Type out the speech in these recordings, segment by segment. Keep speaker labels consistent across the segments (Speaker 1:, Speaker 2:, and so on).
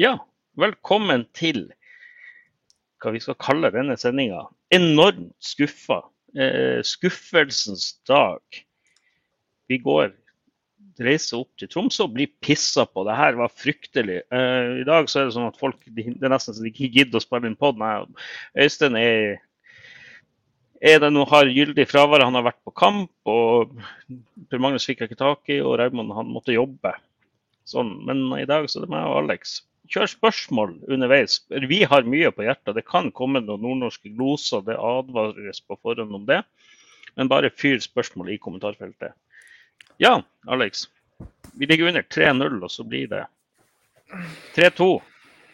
Speaker 1: Ja, velkommen til hva vi skal kalle denne sendinga. Enormt skuffa. Eh, skuffelsens dag. Vi går reiser opp til Tromsø og blir pissa på. Det her var fryktelig. Eh, I dag så er det sånn at folk det er nesten så de ikke gidder å spille inn pod. Øystein er er det noe har gyldig fravær. Han har vært på kamp, og Per Magnus fikk jeg ikke tak i, og Raymond han måtte jobbe. Sånn. Men i dag så er det meg og Alex. Kjør spørsmål underveis. Vi har mye på hjertet. Det kan komme noen nordnorske gloser, det advares på forhånd om det. Men bare fyr spørsmål i kommentarfeltet. Ja, Alex. Vi ligger under 3-0, og så blir det 3-2.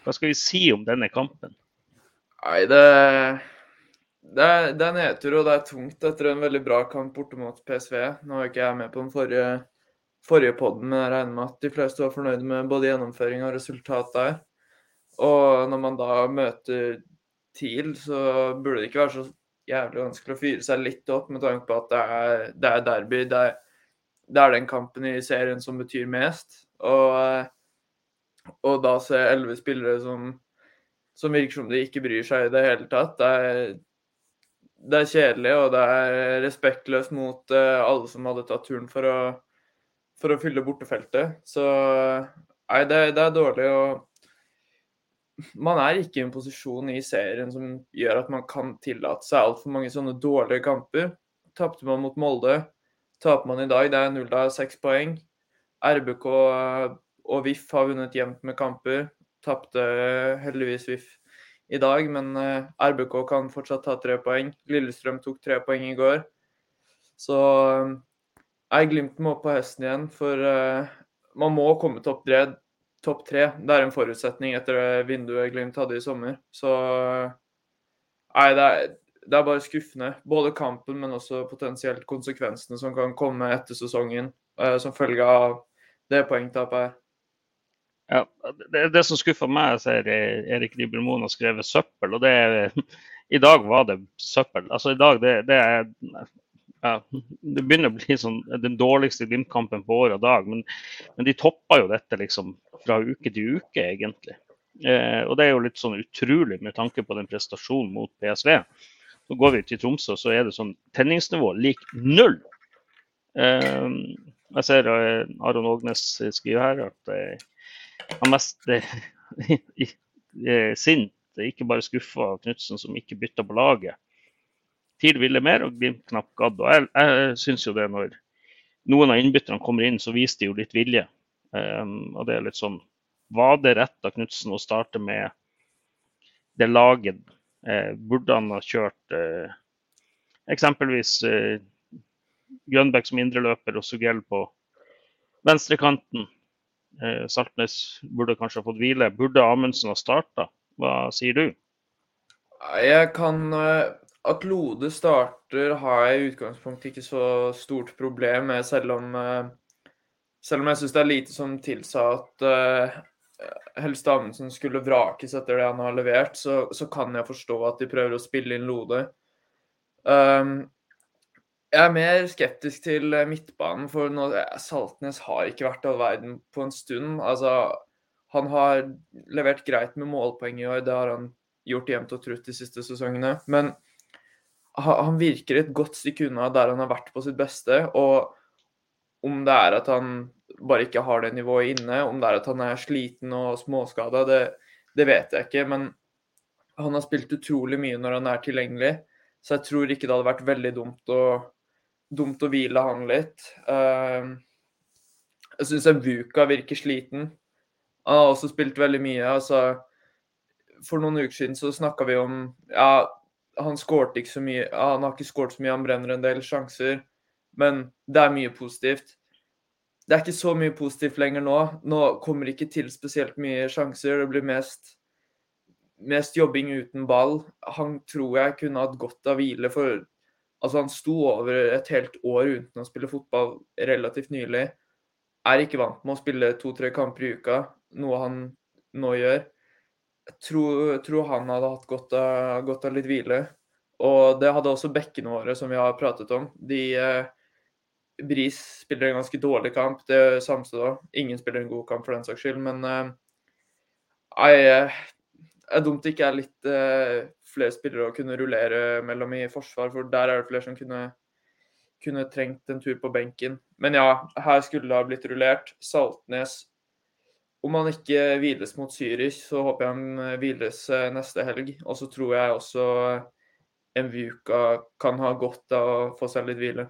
Speaker 1: Hva skal vi si om denne kampen?
Speaker 2: Nei, det det er, det er nedtur, og det er tungt etter en veldig bra kamp borte mot PSV. Nå var ikke jeg med på den forrige, forrige poden, men jeg regner med at de fleste var fornøyd med både gjennomføring og resultat der. Og når man da møter TIL, så burde det ikke være så jævlig vanskelig å fyre seg litt opp med tanke på at det er, det er derby. Det er, det er, den kampen i serien som betyr mest. Og, og da se elleve spillere som, som virker som de ikke bryr seg i det hele tatt. Det er, det er kjedelig, og det er respektløst mot uh, alle som hadde tatt turen for å, for å fylle bortefeltet. Så nei, det, det, er dårlig. å man er ikke i en posisjon i serien som gjør at man kan tillate seg altfor mange sånne dårlige kamper. Tapte man mot Molde, taper man i dag. Det er null av seks poeng. RBK og VIF har vunnet jevnt med kamper. Tapte heldigvis VIF i dag, men eh, RBK kan fortsatt ta tre poeng. Lillestrøm tok tre poeng i går. Så jeg Glimt må opp på hesten igjen, for uh, man må komme topp tre. Topp tre. Det er en forutsetning etter det vinduet Glimt hadde i sommer. Så nei, det er, det er bare skuffende. Både kampen, men også potensielt konsekvensene som kan komme etter sesongen uh, som følge av det poengtapet her.
Speaker 1: Ja, det, det som skuffer meg, sier Erik Ribermoen har skrevet 'søppel'. og det er, I dag var det søppel. Altså i dag, det, det er ja, Det begynner å bli sånn, den dårligste Glimt-kampen på år og dag. Men, men, de toppa jo dette liksom fra uke til uke, egentlig. Eh, og det er jo litt sånn utrolig med tanke på den prestasjonen mot PSV. Så går vi til Tromsø, så er det sånn tenningsnivå lik null. Eh, jeg ser eh, Aron Ågnes skriver her at eh, han mest sint, ikke bare skuffa Knutsen som ikke bytta på laget. TIL ville mer, og Glimt knapt gadd. Og jeg, jeg syns jo det når noen av innbytterne kommer inn, så viser de jo litt vilje. Um, og det er litt sånn Var det rett av Knutsen å starte med det laget? Eh, burde han ha kjørt eh, eksempelvis eh, Grønbæk som indreløper og Sugell på venstrekanten? Eh, Saltnes burde kanskje ha fått hvile. Burde Amundsen ha starta? Hva sier du?
Speaker 2: Jeg kan eh, At Lode starter har jeg i utgangspunktet ikke så stort problem med, selv om, eh, selv om jeg syns det er lite som tilsa at uh, Helst Amundsen skulle vrakes etter det han har levert, så, så, kan jeg forstå at de prøver å spille inn Lode. Um, jeg er mer skeptisk til eh, midtbanen, for nå, Saltnes har ikke vært all verden på en stund. Altså, han har levert greit med målpoeng i år, det har han gjort jevnt og trutt de siste sesongene. Men han virker et godt stykke unna der han har vært på sitt beste. Og om det er at han bare ikke har det nivået inne, om det er at han er sliten og småskada, det, det vet jeg ikke. Men han har spilt utrolig mye når han er tilgjengelig, så jeg tror ikke det hadde vært veldig dumt å dumt å hvile han litt. Uh, jeg syns Vuka virker sliten. Han har også spilt veldig mye. altså For noen uker siden så snakka vi om ja, han skårte ikke så mye Han har ikke skåret så mye, han brenner en del sjanser. Men det er mye positivt. Det er ikke så mye positivt lenger nå. Nå kommer det ikke til spesielt mye sjanser. Det blir mest, mest jobbing uten ball. Han tror jeg kunne hatt godt av hvile, for Altså, han sto over et helt år uten å spille fotball relativt nylig. Er ikke vant med å spille to-tre kamper i uka, noe han nå gjør. Jeg tror, tror han hadde hatt godt av, godt av, litt hvile. Og det hadde også bekkene våre, som vi har pratet om. De eh, Bris spiller en ganske dårlig kamp, det er Samstad òg. Ingen spiller en god kamp for den saks skyld, men eh, Nei, eh, er dumt det ikke er litt eh, flere spillere å kunne rullere mellom i forsvar, for der er det flere som kunne, kunne trengt en tur på benken. Men ja, her skulle det ha blitt rullert. Saltnes Om han ikke hviles mot Zürich, så håper jeg han hviles neste helg. Og så tror jeg også Mvuka kan ha godt av å få seg litt hvile.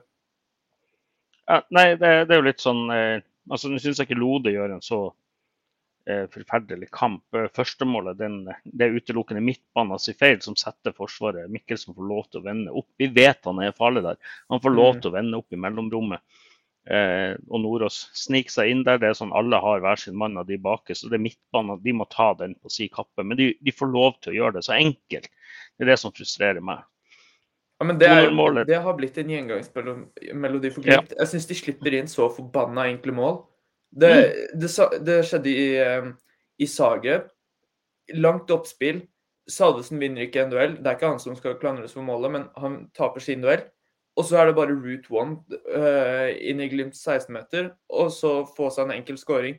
Speaker 1: Ja, nei, det, det, er jo litt sånn eh, altså Nå syns jeg ikke Lode gjør en så eh, forferdelig kamp. Eh, førstemålet den, det er utelukkende midtbanen sin feil som setter Forsvaret. Mikkelsen får lov til å vende opp. Vi vet han er farlig der. Han får lov mm. til å vende opp i mellomrommet. Eh, og Nordås sniker seg inn der. Det er sånn Alle har hver sin mann av de bak Så det er midtbanen, de må ta den på si kappe. Men de, de får lov til å gjøre det så enkelt. Det er det som frustrerer meg.
Speaker 2: Ja, men det, er, det, har blitt en gjengangsmelodi for Glimt. Ja. Jeg syns de slipper inn så forbanna enkle mål. Det, mm. det, det skjedde i, eh, i Zagreb. Langt oppspill. Salvesen vinner ikke en duell. Det er ikke han som skal klandres for målet, men han taper sin duell. Og så er det bare route one uh, inn i Glimts 16-meter, og så få seg en enkel scoring.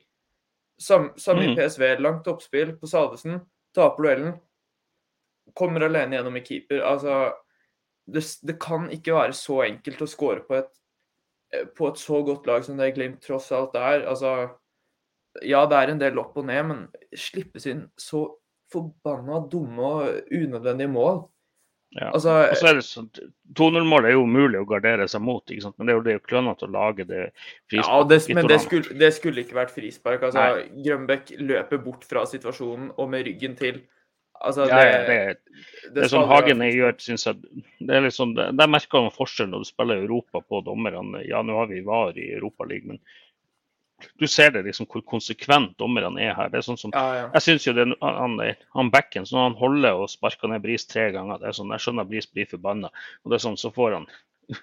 Speaker 2: Samme mm. i PSV. Langt oppspill på Salvesen. Taper duellen. Kommer alene gjennom i keeper. Altså det, det, kan ikke være så enkelt å score på et, eh, på et så godt lag som det Glimt tross alt er. Altså, ja, det er en del opp og ned, men slippes inn så forbanna dumme og unødvendige mål.
Speaker 1: Ja. Altså, og så er det sånn, 2-0-målet er jo umulig å gardere seg mot, men det er jo, det er jo klønete å lage det
Speaker 2: frisparket. Ja, det, men det skulle, det skulle, ikke vært frispark. altså Grønbæk løper bort fra situasjonen og med ryggen til. Altså,
Speaker 1: det, ja, det, det, er sånn Hagen gjør, syns jeg. Det er liksom, Der merker man forskjellen når du spiller Europa på dommerne. Ja, nå har vi VAR i Europaligaen, men du ser det liksom hvor konsekvent dommerne er her. Det er sånn som, ja, ja. Jeg syns jo det han, han Bekken, når han holder og sparker ned Bris tre ganger, det er sånn, jeg skjønner Bris blir forbanna. Og det er sånn, så får han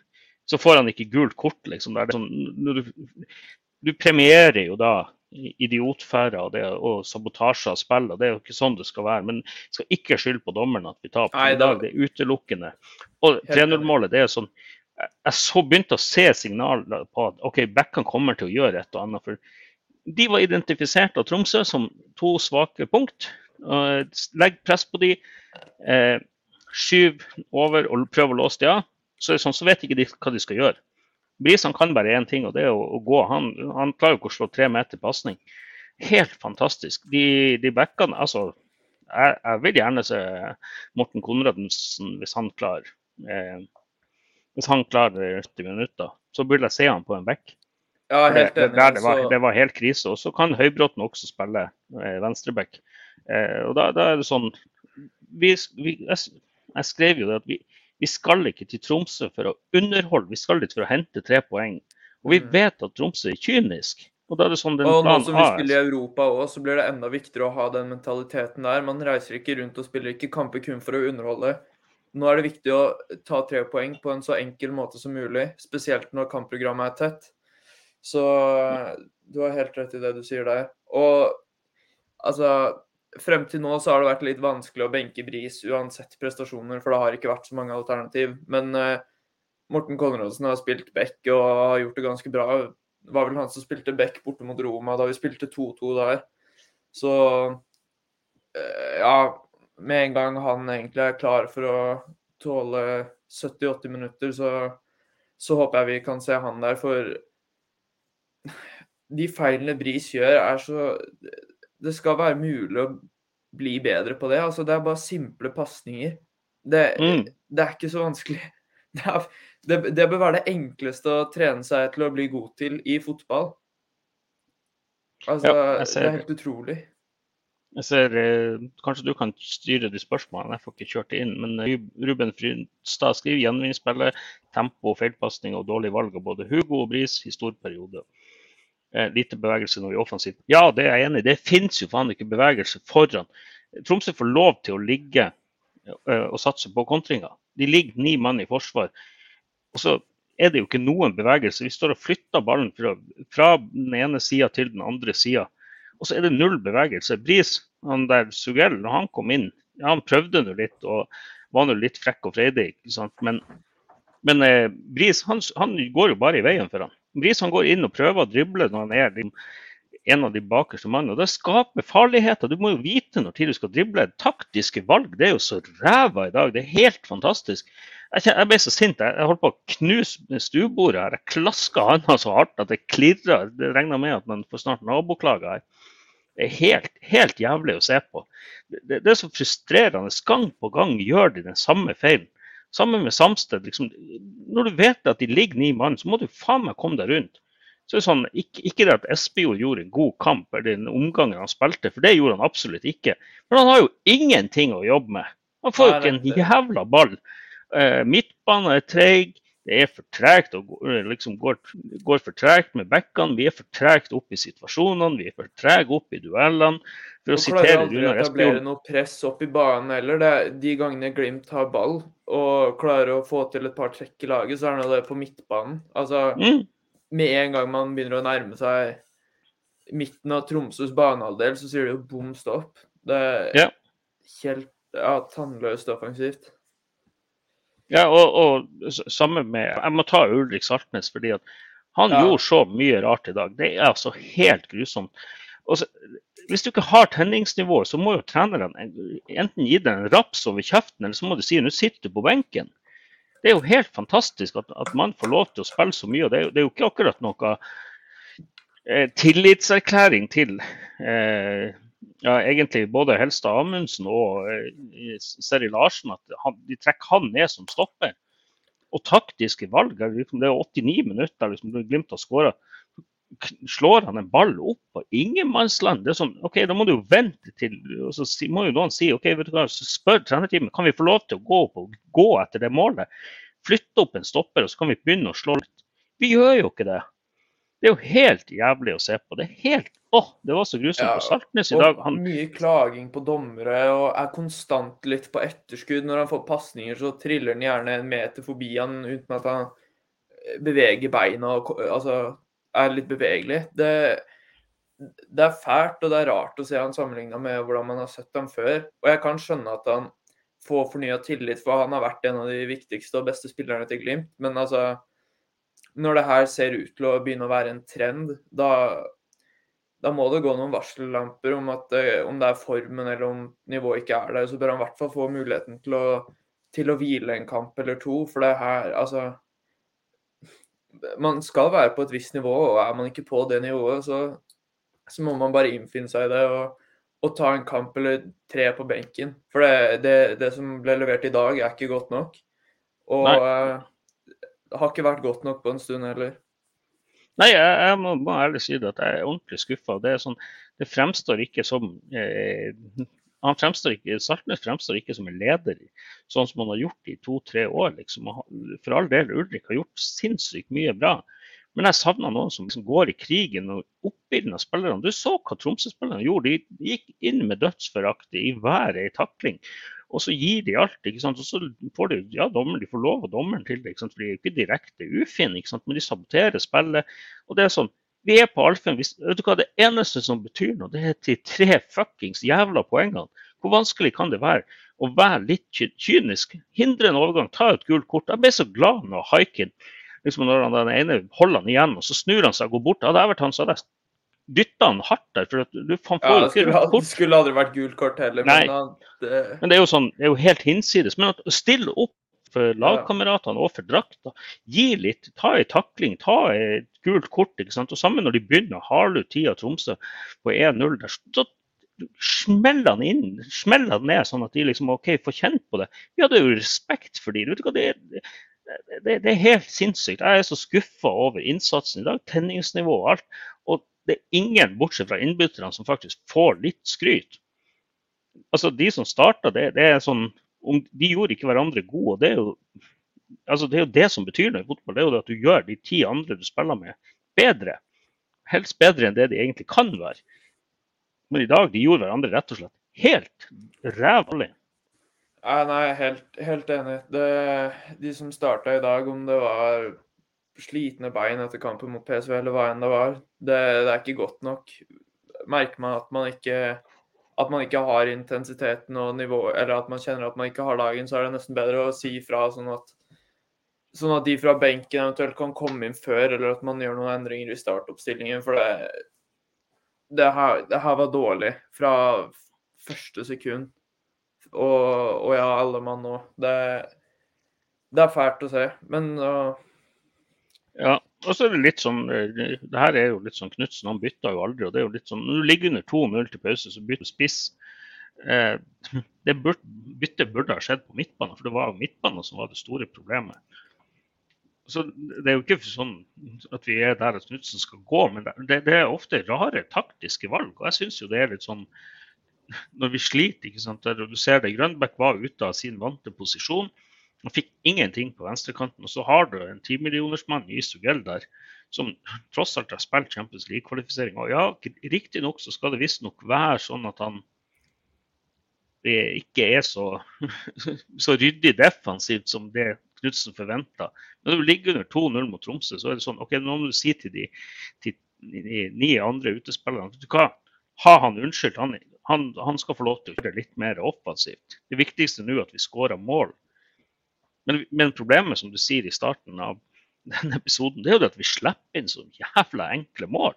Speaker 1: så får han ikke gult kort, liksom. Det er sånn, du, du premierer jo da idiotfære og, og sabotasje av spill. og Det er jo ikke sånn det skal være. Men jeg skal ikke skylde på dommerne at vi taper. Nei. Det er utelukkende. Og 3-0-målet, det er sånn Jeg så begynte å se signaler på at OK, Bekkan kommer til å gjøre et og annet. for de var identifisert av Tromsø som to svake punkt. Legg press på de, eh, skyv over og prøv å låse de av. Så, sånn, så vet ikke de hva de skal gjøre. Brisan kan bare én ting, og det er å, å gå. Han, han, klarer jo ikke å slå tre meter pasning. Helt fantastisk. De, de backene Altså, jeg, jeg, vil gjerne se Morten Konradsen hvis han klarer eh, Hvis han klarer det i 80 minutter, så burde jeg se han på en back.
Speaker 2: Ja, helt enig.
Speaker 1: Det, det, var, det, var, helt krise. Og så kan Høybråten også spille eh, venstreback. Eh, og da, da, er det sånn vi, vi, jeg, jeg, skrev jo det at vi, vi skal ikke til Tromsø for å underholde, vi skal dit for å hente tre poeng. Og vi mm. vet at Tromsø er kynisk. Og da er det sånn den
Speaker 2: og nå som vi spiller i Europa òg, så blir det enda viktigere å ha den mentaliteten der. Man reiser ikke rundt og spiller ikke kamper kun for å underholde. Nå er det viktig å ta tre poeng på en så enkel måte som mulig, spesielt når kampprogrammet er tett. Så du har helt rett i det du sier der. Og altså frem til nå så har det vært litt vanskelig å benke Bris uansett prestasjoner, for det har ikke vært så mange alternativ. Men uh, Morten Konradsen har spilt back og har gjort det ganske bra. Det var vel han som spilte back borte mot Roma da vi spilte 2-2 der. Så uh, ja, med en gang han egentlig er klar for å tåle 70-80 minutter, så, så håper jeg vi kan se han der. For de feilene Bris gjør, er så det skal være mulig å bli bedre på det. Altså, det er bare simple pasninger. Det, mm. det, er ikke så vanskelig. Det, er, det, det, bør være det enkleste å trene seg til å bli god til i fotball. Altså, ja, det er helt utrolig.
Speaker 1: Jeg ser, eh, Kanskje du kan styre de spørsmålene, jeg får ikke kjørt det inn. Men eh, Ruben Frynstad skriver gjenvinningsspillet, tempo, feilpasning og dårlig valg av både Hugo og Bris i stor periode. Eh, lite bevegelse når vi er offensive. Ja, det er jeg enig i. Det finnes jo faen ikke bevegelse foran. Tromsø får lov til å ligge eh, og satse på kontringa. De ligger ni mann i forsvar. Og så er det jo ikke noen bevegelse. Vi står og flytter ballen fra, fra den ene sida til den andre sida. Og så er det null bevegelse. Bris, han der Sugell, når han kom inn, ja, han prøvde nå litt og var nå litt frekk og freidig. Men, men eh, Bris han, han, går jo bare i veien for han. Bris han går inn og prøver å drible når han er liksom, en av de bakerste mannene. Det skaper farligheter. Du må jo vite når tid du skal drible. Taktiske valg det er jo så ræva i dag. Det er helt fantastisk. Jeg, ble så sint. Jeg holdt på å knuse stuebordet her. Jeg klaska handa så hardt at det klirra. Det regner med at man får snart naboklager her. Det er helt, helt jævlig å se på. Det, det er så frustrerende. Gang på gang gjør de den samme feilen. Sammen med Samsted. Liksom, når du vet at de ligger ni mann, så må du faen meg komme deg rundt. Så det er sånn, ikke, ikke det at Espejord gjorde en god kamp eller den omgangen han spilte, for det gjorde han absolutt ikke. Men han har jo ingenting å jobbe med. Han får jo ikke en jævla ball. Eh, midtbanen er treig. Det er for tregt og liksom går, går for tregt med bekkene. Vi er for tregt opp i situasjonene, vi er for trege opp i duellene. For å sitere
Speaker 2: Runar Espejord etablere noe press opp i banen heller. Det, de gangene Glimt har ball og klarer å få til et par trekk i laget, så er det på midtbanen. Altså, mm med en gang man begynner å nærme seg midten av Tromsøs banehalvdel, så sier det jo bom stopp. Det er ja. helt ja, tannløst offensivt.
Speaker 1: Ja, og, og samme med Jeg må ta Ulrik Saltnes, fordi at han ja. gjorde så mye rart i dag. Det er altså helt grusomt. Så, hvis du ikke har tenningsnivået, så må jo trenerne enten gi deg en raps over kjeften, eller så må du si nå sitter du på benken det er jo helt fantastisk at, at, man får lov til å spille så mye. og Det er, det er jo ikke akkurat noe eh, tillitserklæring til eh, ja, egentlig både Helstad Amundsen og eh, Seri Larsen. At han, de trekker han ned som stopper. Og taktiske valg. Det er 89 minutter liksom, Glimt har skåra. Slår han en ball opp på ingenmannsland? Det er sånn, ok, Da må du jo vente til og Så må jo noen si ok, vet du hva, så spør trenerteamet kan vi få lov til å gå og gå etter det målet flytte opp en stopper, og så kan vi begynne å slå litt. Vi gjør jo ikke det. Det er jo helt jævlig å se på. Det er helt Åh, det var så grusomt ja, på Saltnes i dag.
Speaker 2: Han... Mye klaging på dommere og er konstant litt på etterskudd. Når han får pasninger, så triller han gjerne en meter forbi han uten at han beveger beina og altså, er litt bevegelig. Det, det er fælt og det er rart å se han sammenligna med hvordan man har sett ham før. Og jeg kan skjønne at han får fornya tillit, for han har vært en av de viktigste og beste spillerne til Glimt. Men altså Når det her ser ut til å begynne å være en trend, da, da må det gå noen varsellamper om at eh, om det er formen eller om nivået ikke er der. Så bør han i hvert fall få muligheten til å, til å hvile en kamp eller to. For det her, altså Man skal være på et visst nivå, og er man ikke på det nivået, så, så må man bare innfinne seg i det. og å ta en kamp eller tre på benken. For det, det, det, som ble levert i dag, er ikke godt nok. Og uh, det har ikke vært godt nok på en stund heller.
Speaker 1: Nei, jeg, jeg må, må, ærlig si det at jeg er ordentlig skuffa. Det, sånn, det, fremstår ikke som eh, han fremstår ikke, Saltnes fremstår ikke som en leder, sånn som han har gjort i to-tre år. Liksom. For all del, Ulrik har gjort sinnssykt mye bra. Men jeg savna noen som liksom går i krigen og oppildner spillerne. Du så hva Tromsø-spillerne gjorde. De gikk inn med dødsforakt i hver ei takling. Og så gir de alt. ikke sant? Og så får de, ja, dommer, de får lov av dommeren til det. ikke sant? For de er ikke direkte ufine, ikke sant? men de saboterer spillet. Og det er sånn, Vi er på Alfen. vet du hva, Det eneste som betyr noe, det er de tre fuckings jævla poengene. Hvor vanskelig kan det være å være litt kynisk? Hindre en overgang, ta et gult kort. Jeg ble så glad når Haikin liksom når han, den ene holder han igjen, og så snur han seg og går bort. Hadde jeg vært han, så hadde jeg dytta han hardt der. for du, han får ja,
Speaker 2: det skulle, kort. skulle aldri vært gult kort heller.
Speaker 1: Nei. Men, det... men det er jo sånn, det er jo helt hinsides. Men å stille opp for lagkameratene og for drakta. Gi litt, ta en takling, ta et gult kort. ikke sant? Og sammen når de begynner har du ut tida Tromsø på 1-0, der, så smeller han inn, smeller han ned, sånn at de liksom OK, får kjent på det. Vi hadde jo respekt for dem. Vet du hva, det, det, det, er helt sinnssykt. Jeg er så skuffa over innsatsen i dag. Tenningsnivå og alt. Og det er ingen, bortsett fra innbytterne, som faktisk får litt skryt. Altså, De som starta det, det er sånn De gjorde ikke hverandre gode. og det er jo altså det er jo det som betyr noe i fotball. Det er jo at du gjør de ti andre du spiller med, bedre. Helst bedre enn det de egentlig kan være. Men i dag de gjorde hverandre rett og slett helt rævlig.
Speaker 2: Nei, nei, helt, helt enig. Det, de som starta i dag, om det var slitne bein etter kampen mot PSV eller hva enn det var, det, det, er ikke godt nok. Merker man at man ikke at man ikke har intensiteten og nivået, eller at man kjenner at man ikke har dagen, så er det nesten bedre å si fra sånn at, sånn at de fra benken eventuelt kan komme inn før, eller at man gjør noen endringer i startoppstillingen. For det, det her, det her var dårlig fra første sekund. Og, og ja, alle mann nå. Det, det, er fælt å se, men uh...
Speaker 1: Ja, og så er det litt sånn Det her er jo litt sånn Knutsen, han bytter jo aldri. og det er jo litt sånn, Når du ligger under 2-0 til pause, så bytter du spiss. Eh, det burde, byttet burde ha skjedd på midtbanen, for det var jo midtbanen som var det store problemet. Så Det er jo ikke sånn at vi er der at Knutsen skal gå, men det, det, er ofte rare taktiske valg. og jeg synes jo det er litt sånn Når vi sliter, ikke sant, du ser det, Grønbæk var ute av sin vante posisjon. Han fikk ingenting på venstrekanten. Og så har du en timillionersmann i Sugell der, som tross alt har spilt Champions League-kvalifisering. Og ja, riktignok så skal det visstnok være sånn at han ikke er så, så ryddig defensivt som det Knutsen forventa. Når du ligger under 2-0 mot Tromsø, så er det sånn ok, nå må du si til de, til de ni andre utespillerne du hva, ha han unnskyldt. Han, han, han, skal få lov til å gjøre litt mer offensivt. Det viktigste nå er at vi skårer mål. Men, men, problemet, som du sier i starten av denne episoden, det er jo at vi slipper inn så jævla enkle mål.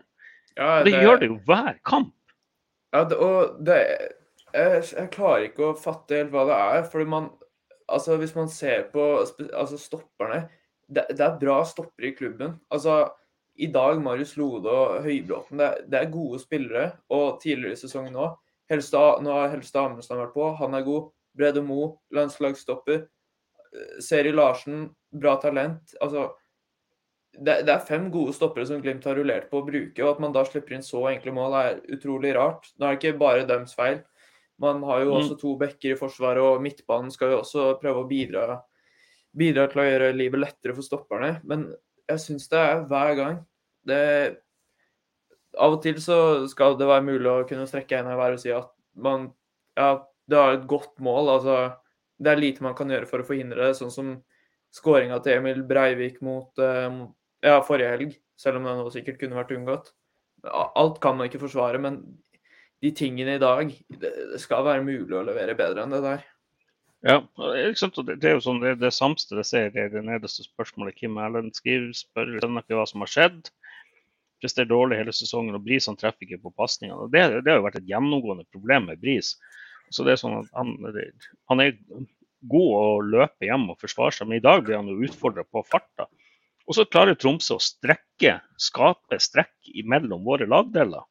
Speaker 1: Ja, det, det, gjør det jo hver kamp.
Speaker 2: Ja, det, og det jeg, jeg, klarer ikke å fatte helt hva det er. fordi man Altså, hvis man ser på altså stopperne det, det, er bra stoppere i klubben. Altså, i dag Marius Lode og Høybråten, det, det, er gode spillere. Og tidligere i sesongen òg. Nå har Helstad Amundsen vært på, han er god. Brede Mo, landslagsstopper. Seri Larsen, bra talent. Altså, det, det, er fem gode stoppere som Glimt har rullert på å bruke, og at man da slipper inn så enkle mål, er utrolig rart. Nå er det ikke bare deres feil. Man har jo mm. også to bekker i forsvaret, og midtbanen skal jo også prøve å bidra, bidra til å gjøre livet lettere for stopperne. Men jeg syns det er hver gang. Det, av og til så skal det være mulig å kunne strekke en i været og si at man ja, det har et godt mål. altså det er lite man kan gjøre for å forhindre det, sånn som skåringa til Emil Breivik mot uh, ja, forrige helg, selv om det nå sikkert kunne vært unngått. Alt kan man ikke forsvare, men de tingene i dag Det skal være mulig å levere bedre enn det der.
Speaker 1: Ja, det er jo sånn, det, det samste det ser, er det nederste spørsmålet. Kim Erlend skriver, spør ikke hva som har skjedd. Presterer dårlig hele sesongen, og Bris han treffer ikke på pasningene. Det, det har jo vært et gjennomgående problem med Bris. Så det er sånn at han, han er god å løpe hjem og forsvare seg, men i dag blir han jo utfordra på farta. Og så klarer Tromsø å strekke, skape strekk mellom våre lagdeler.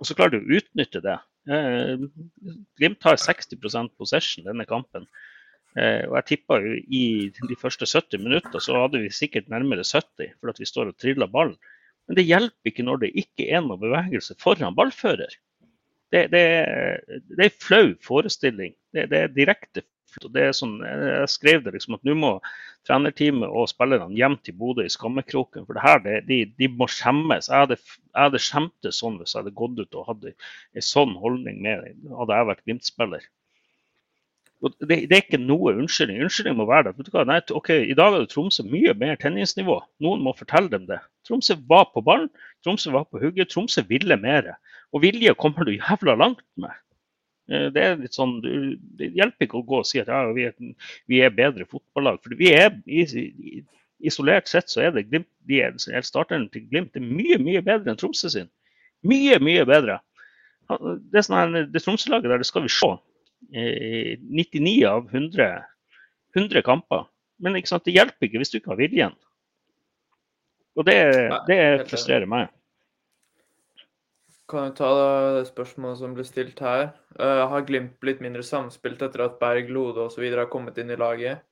Speaker 1: Og så klarer du å utnytte det. Eh, Glimt har 60% possession denne kampen. Eh, og jeg tippa i de første 70 minutter så hadde vi sikkert nærmere 70 for at vi står og triller ballen. Men det hjelper ikke når det ikke er noe bevegelse foran ballfører det, det, det er en flau forestilling. Det, det, er direkte det er sånn, Jeg skrev det liksom at nå må trenerteamet og spillerne hjem til Bodø i skammekroken. For det her, det, de, de, må skjemmes. Jeg hadde, jeg hadde skjemtes sånn hvis jeg hadde gått ut og hatt en sånn holdning med hadde jeg vært Glimt-spiller. Det, det, er ikke noe unnskyldning. Unnskyldning må være det. Nei, ok, I dag hadde Tromsø mye mer tennisnivå. Noen må fortelle dem det. Tromsø var på ballen, Tromsø var på hugget, Tromsø ville mer. Og vilje kommer du jævla langt med. Eh, det er litt sånn, det hjelper ikke å gå og si at ja, vi, er, vi er bedre fotballag. For vi er, isolert sett så er det Glimt, de er, starteren til Glimt er mye mye bedre enn Tromsø sin. Mye, mye bedre. Det, sånn det Tromsø-laget der det skal vi se. 99 eh, av 100, 100 kamper. Men det hjelper ikke hvis du ikke har viljen. Og det, det frustrerer meg.
Speaker 2: Kan jo ta det spørsmålet som ble stilt her? Uh, har Glimt blitt mindre samspilt etter at Berg, Lode osv. har kommet inn i laget?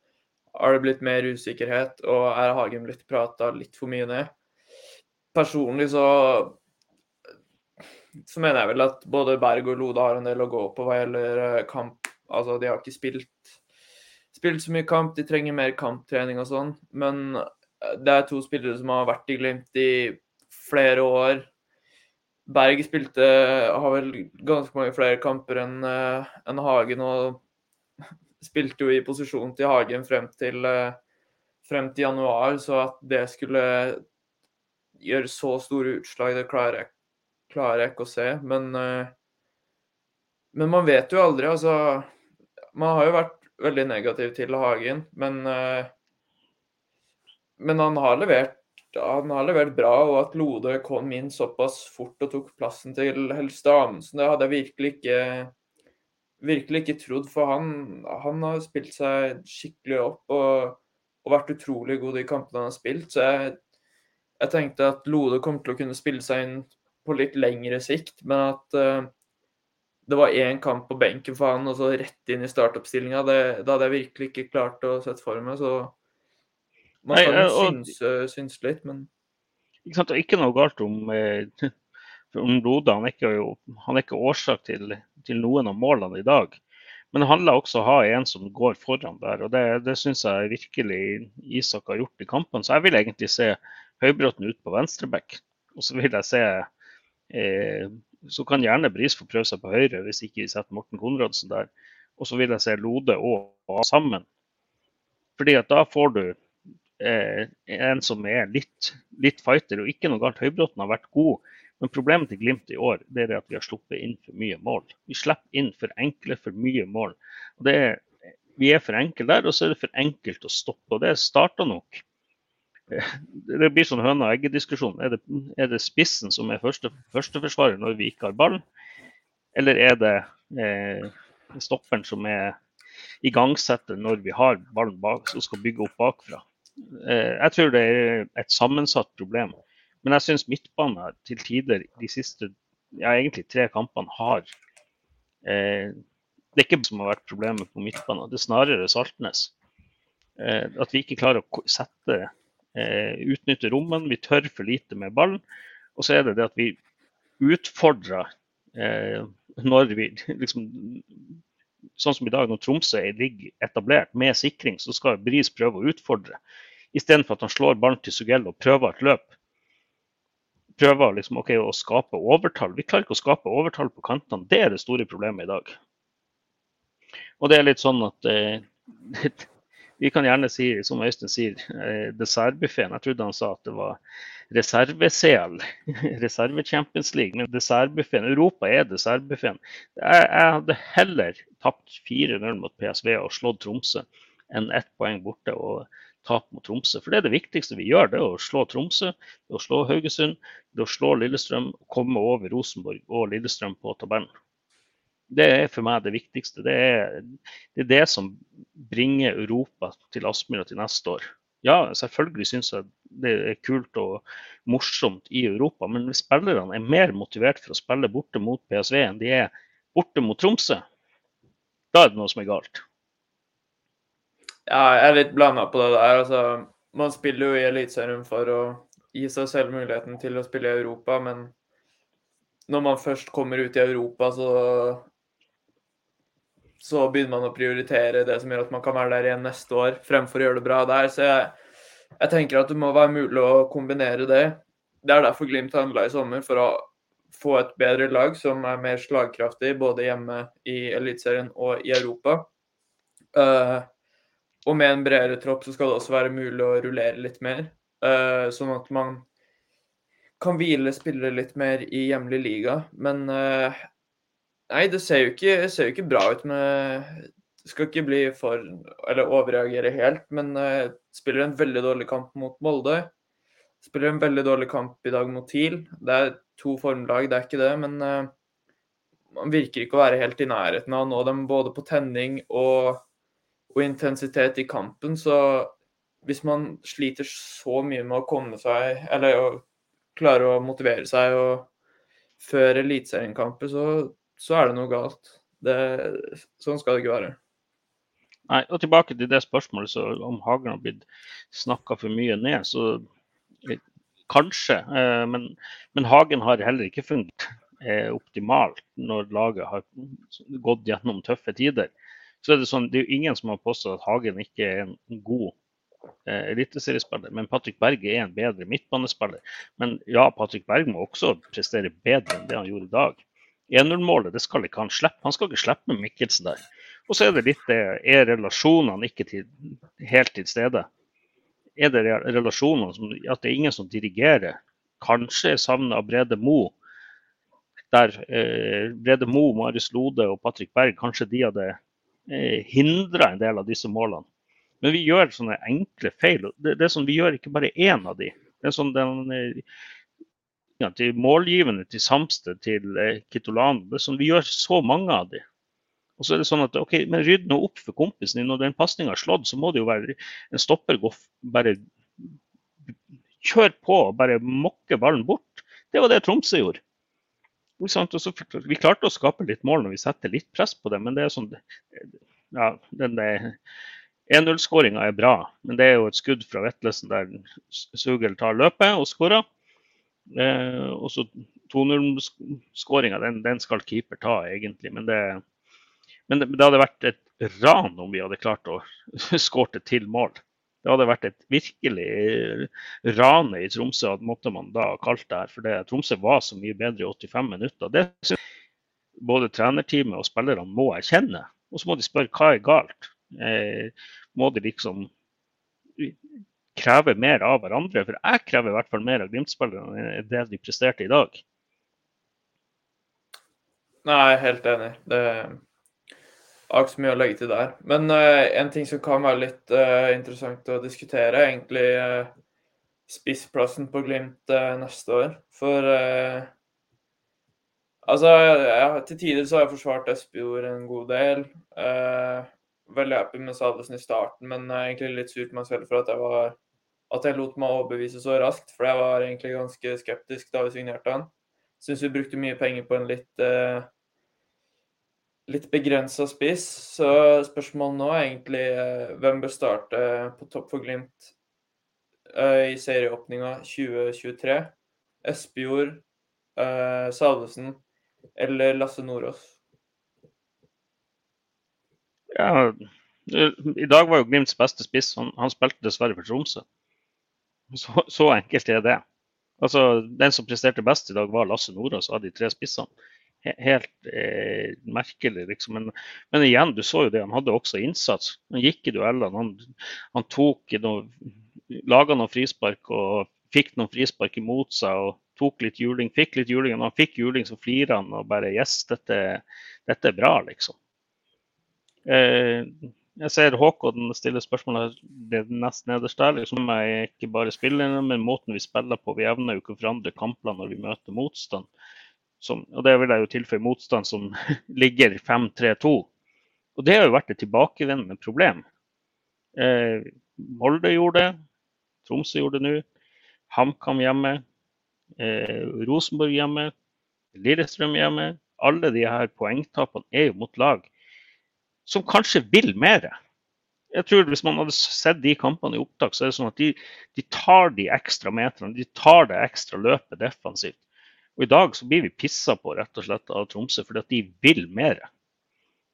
Speaker 2: Har det blitt mer usikkerhet, og er Hagen blitt prata litt for mye ned? Personlig så så mener jeg vel at både Berg og Lode har en del å gå på hva gjelder eh, kamp. Altså, de har ikke spilt, spilt så mye kamp, de trenger mer kamptrening og sånn. Men eh, det er to spillere som har vært i Glimt i flere år Berg spilte har vel ganske mange flere kamper enn uh, en Hagen, og spilte jo i posisjon til Hagen frem til, uh, frem til januar, så at det skulle gjøre så store utslag, det klarer jeg, klarer jeg ikke å se. Men, uh, men man vet jo aldri. Altså, man har jo vært veldig negativ til Hagen, men, men han har levert han har levert bra, og at Lode kom inn såpass fort og tok plassen til Helste Amundsen, det hadde jeg virkelig ikke, virkelig ikke trodd. For han, han, har spilt seg skikkelig opp og, og vært utrolig god i kampene han har spilt. Så jeg, jeg, tenkte at Lode kom til å kunne spille seg inn på litt lengre sikt, men at uh, det var én kamp på benken for han, og så rett inn i startoppstillinga, det, det, hadde jeg virkelig ikke klart å sette for meg. Så man kan jo og... synes, synes, litt, men
Speaker 1: ikke sant, Ikke noe galt om, eh, om Lode. Han er ikke, han er ikke årsak til, til, noen av målene i dag. Men det handler også om å ha en som går foran der. og Det, det syns jeg virkelig Isak har gjort i kampen. Så jeg vil egentlig se Høybråten ut på venstreback. Og så vil jeg se eh, så kan gjerne Bris få prøve seg på høyre hvis ikke vi setter Morten Konradsen der. Og så vil jeg se Lode og A sammen. Fordi at da får du eh, en som er litt, litt, fighter, og ikke noe galt. Høybråten har vært god. Men problemet til Glimt i år det er at vi har sluppet inn for mye mål. Vi slipper inn for enkle, for mye mål. Og det er, vi er for enkle der, og så er det for enkelt å stoppe. Og det starta nok det blir sånn høna og egget-diskusjon. Er, er, det spissen som er første, førsteforsvarer når vi ikke har ballen, eller er det eh, stopperen som er igangsetter når vi har ballen bak og skal bygge opp bakfra? Eh, jeg tror det er et sammensatt problem. Men jeg syns midtbanen til tider de siste ja, egentlig tre kampene har eh, Det er ikke som har vært problemet på midtbanen, det er snarere Saltnes. Eh, at vi ikke klarer å sette eh, utnytte rommene. Vi tør for lite med ballen. Og så er det det at vi utfordrer eh, når vi liksom Sånn som i dag, når Tromsø ligger etablert med sikring, så skal Bris prøve å utfordre. Istedenfor at han slår ballen til Sugell og prøver et løp. Prøver liksom, okay, å skape overtall. Vi klarer ikke å skape overtall på kantene. Det er det store problemet i dag. Og det er litt sånn at eh, Vi kan gjerne si, som Øystein sier, eh, dessertbuffeen. Jeg trodde han sa at det var reserve-CL, reserve-Champions League. Men dessertbuffeen, Europa er dessertbuffeen. Jeg, hadde heller tapt 4-0 mot PSV og slått Tromsø enn ett poeng borte og tap mot Tromsø. For det er det viktigste vi gjør. Det er å slå Tromsø, det er å slå Haugesund, det er å slå Lillestrøm komme over Rosenborg og Lillestrøm på tabellen. Det er for meg det viktigste. Det er, det er det, som bringer Europa til Aspmyra til neste år. Ja, selvfølgelig syns jeg det er kult og morsomt i Europa, men hvis spillerne er mer motivert for å spille borte mot PSV enn de er borte mot Tromsø, da er det noe som er galt.
Speaker 2: Ja, jeg er litt blanda på det der. Altså, man spiller jo i Eliteserien for å gi seg selv muligheten til å spille i Europa, men når man først kommer ut i Europa, så så begynner man å prioritere det som gjør at man kan være der igjen neste år, fremfor å gjøre det bra der. Så jeg, jeg tenker at det må være mulig å kombinere det. Det er derfor Glimt handla i sommer, for å få et bedre lag som er mer slagkraftig både hjemme i Eliteserien og i Europa. Uh, og med en bredere tropp så skal det også være mulig å rullere litt mer, uh, sånn at man kan hvile spillere litt mer i hjemlig liga. Men uh, Nei, det ser jo ikke, ser jo ikke bra ut med Skal ikke bli for Eller overreagere helt, men uh, spiller en veldig dårlig kamp mot Molde. Spiller en veldig dårlig kamp i dag mot TIL. Det er to formlag, det er ikke det, men uh, man virker ikke å være helt i nærheten av å nå dem både på tenning og, og intensitet i kampen. Så hvis man sliter så mye med å komme seg, eller å klare å motivere seg og før eliteseriekamper, så så er det noe galt. Det, sånn skal det ikke være.
Speaker 1: Nei, og Tilbake til det spørsmålet så om Hagen har blitt snakka for mye ned. så Kanskje, eh, men, men, Hagen har heller ikke funnet eh, optimalt når laget har gått gjennom tøffe tider. Så er Det sånn, det er jo ingen som har påstått at Hagen ikke er en god eh, eliteseriespiller. Men Patrick Berg er en bedre midtbanespiller. Men ja, Patrick Berg må også prestere bedre enn det han gjorde i dag. 1-0-målet det skal ikke han slippe. Han skal ikke slippe med Mikkelsen der. Og så er det litt det Er relasjonene ikke til, helt til stede? Er det relasjonene som At det er ingen som dirigerer? Kanskje savnet av Brede Mo. Der eh, Brede Mo, Marius Lode og Patrick Berg kanskje de hadde eh, hindra en del av disse målene. Men vi gjør sånne enkle feil. Det, det er sånn, Vi gjør ikke bare én av de. Det er sånn den, ja, til målgivende til Samsted, til eh, Kitolano. Det er sånn, vi gjør så mange av de. Og så er det sånn at ok, men rydd nå opp for kompisen din. Når den pasninga er slått, så må det jo være en stopper gå bare kjør på og bare mokke ballen bort. Det var det Tromsø gjorde. vi klarte å skape litt mål når vi setter litt press på det, men det er sånn ja, den 1-0-skåringa er bra, men det er jo et skudd fra Vetlesen der Sugel tar løpet og skårer. Eh, også 2-0-skåringa, den, den, skal keeper ta, egentlig. Men det, men det, det, hadde vært et ran om vi hadde klart å skåre til mål. Det hadde vært et virkelig rane i Tromsø, at måtte man da kalt det her. For det, Tromsø var så mye bedre i 85 minutter. Det synes både trenerteamet og spillerne må erkjenne. Og så må de spørre hva er galt. Eh, må de liksom kreve mer av hverandre? For jeg krever i hvert fall mer av Glimt-spillerne enn det de presterte i dag.
Speaker 2: Nei, helt enig. Det har ikke så mye å legge til der. Men uh, en ting som kan være litt uh, interessant å diskutere, er egentlig uh, spissplassen på Glimt neste år. For Altså, jeg, til tider så har jeg forsvart Espejord en god del. veldig happy med Salvesen i starten, men egentlig litt surt meg selv for at jeg var at jeg lot meg overbevise så raskt. For jeg var egentlig ganske skeptisk da vi signerte han. Syns vi brukte mye penger på en litt litt begrensa spiss. Så spørsmålet nå er egentlig eh, hvem bør starte på topp for Glimt eh, i serieåpninga 2023? Espejord, eh, Salvesen eller Lasse Nordås?
Speaker 1: Ja, I dag var jo Glimts beste spiss. Han, han spilte dessverre for Tromsø. Så, så, enkelt er det. Altså, Den som presterte best i dag, var Lasse Nordås av de tre spissene helt eh, merkelig, liksom. Men, men, igjen, du så jo det, han hadde også innsats. Han gikk i duellene. Han, han tok noe, laga noen frispark og fikk noen frispark imot seg. og tok litt juling, fikk litt juling. Når han fikk juling, så flirer han og bare Yes, dette, dette er bra, liksom. Eh, jeg ser Håkon stille spørsmål det nest nederst der. Liksom, er ikke bare spillerne, men måten vi spiller på. Vi evner jo ikke å forandre kampene når vi møter motstand som, og det vil jeg jo tilføye motstand som ligger 5-3-2. Og det har jo vært et tilbakevendende problem. Eh, Molde gjorde det, Tromsø gjorde det nå. HamKam hjemme, eh, Rosenborg hjemme, Lillestrøm hjemme. Alle de her poengtapene er jo mot lag som kanskje vil mer. Jeg tror Hvis man hadde sett de kampene i opptak, så er det sånn at de, de tar de ekstra meterne, de tar det ekstra løpet defensivt. Og I dag så blir vi pissa på rett og slett av Tromsø fordi at de vil mer.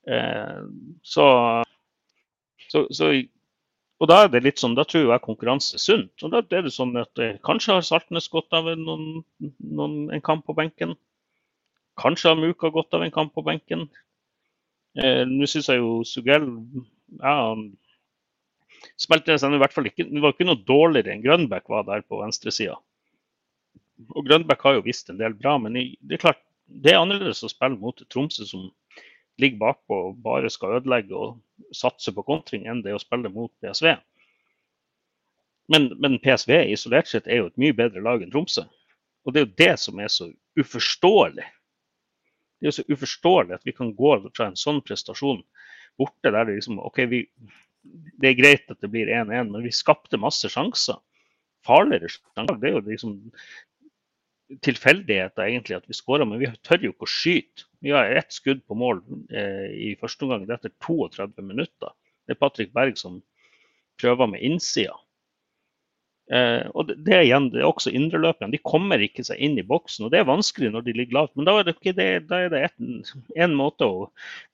Speaker 1: Eh, så, så, så, og da er det litt sånn, da tror jeg konkurranse er sunt. Og da er det sånn at eh, Kanskje har Saltnes gått av noen, noen, en kamp på benken. Kanskje har Muka gått av en kamp på benken. Eh, Nå syns jeg jo Sugell ja, spilte seg i hvert fall ikke, Det var ikke noe dårligere enn Grønbæk var der på venstresida og Grønbæk har jo visst en del bra, men det er klart det er annerledes å spille mot Tromsø som ligger bakpå og bare skal ødelegge og satse på kontring, enn det å spille mot PSV. Men, men, PSV isolert sett er jo et mye bedre lag enn Tromsø. Og det er jo det som er så uforståelig. Det er jo så uforståelig at vi kan gå fra en sånn prestasjon borte der det liksom OK, vi, det er greit at det blir 1-1, men vi skapte masse sjanser. Farligere sjanser. Det er jo liksom tilfeldigheter egentlig at vi skårer, men vi tør jo ikke å skyte. Vi har ett skudd på mål eh, i første omgang etter 32 minutter. Det er Patrick Berg som prøver med innsida. Eh, og det, er igjen, det er også indreløperne. De kommer ikke seg inn i boksen. og Det er vanskelig når de ligger lavt, men da er det, okay, det, da er det en måte å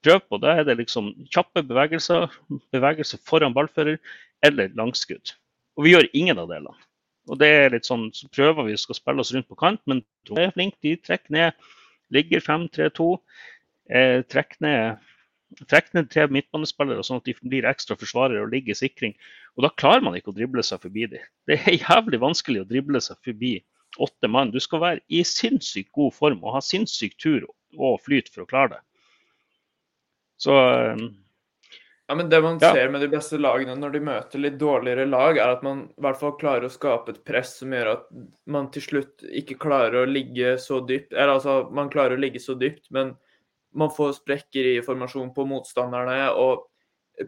Speaker 1: prøve på. Da er det liksom kjappe bevegelser, bevegelser foran ballfører eller langskudd. Og vi gjør ingen av delene. Og det er litt sånn, Så prøver vi å spille oss rundt på kant, men de er flinke. De trekker ned. Ligger 5-3-2. Eh, trekker ned Trekk ned tre midtbanespillere sånn at de blir ekstra forsvarere og ligger i sikring. Og Da klarer man ikke å drible seg forbi dem. Det er jævlig vanskelig å drible seg forbi åtte mann. Du skal være i sinnssykt god form og ha sinnssyk tur og flyt for å klare det. Så
Speaker 2: Ja, men Det man
Speaker 1: Ja.
Speaker 2: ser med de beste lagene når de møter litt dårligere lag, er at man i hvert fall klarer å skape et press som gjør at man til slutt ikke klarer å ligge så dypt. Eller altså, man klarer å ligge så dypt, men man får sprekker i formasjonen på motstanderne. og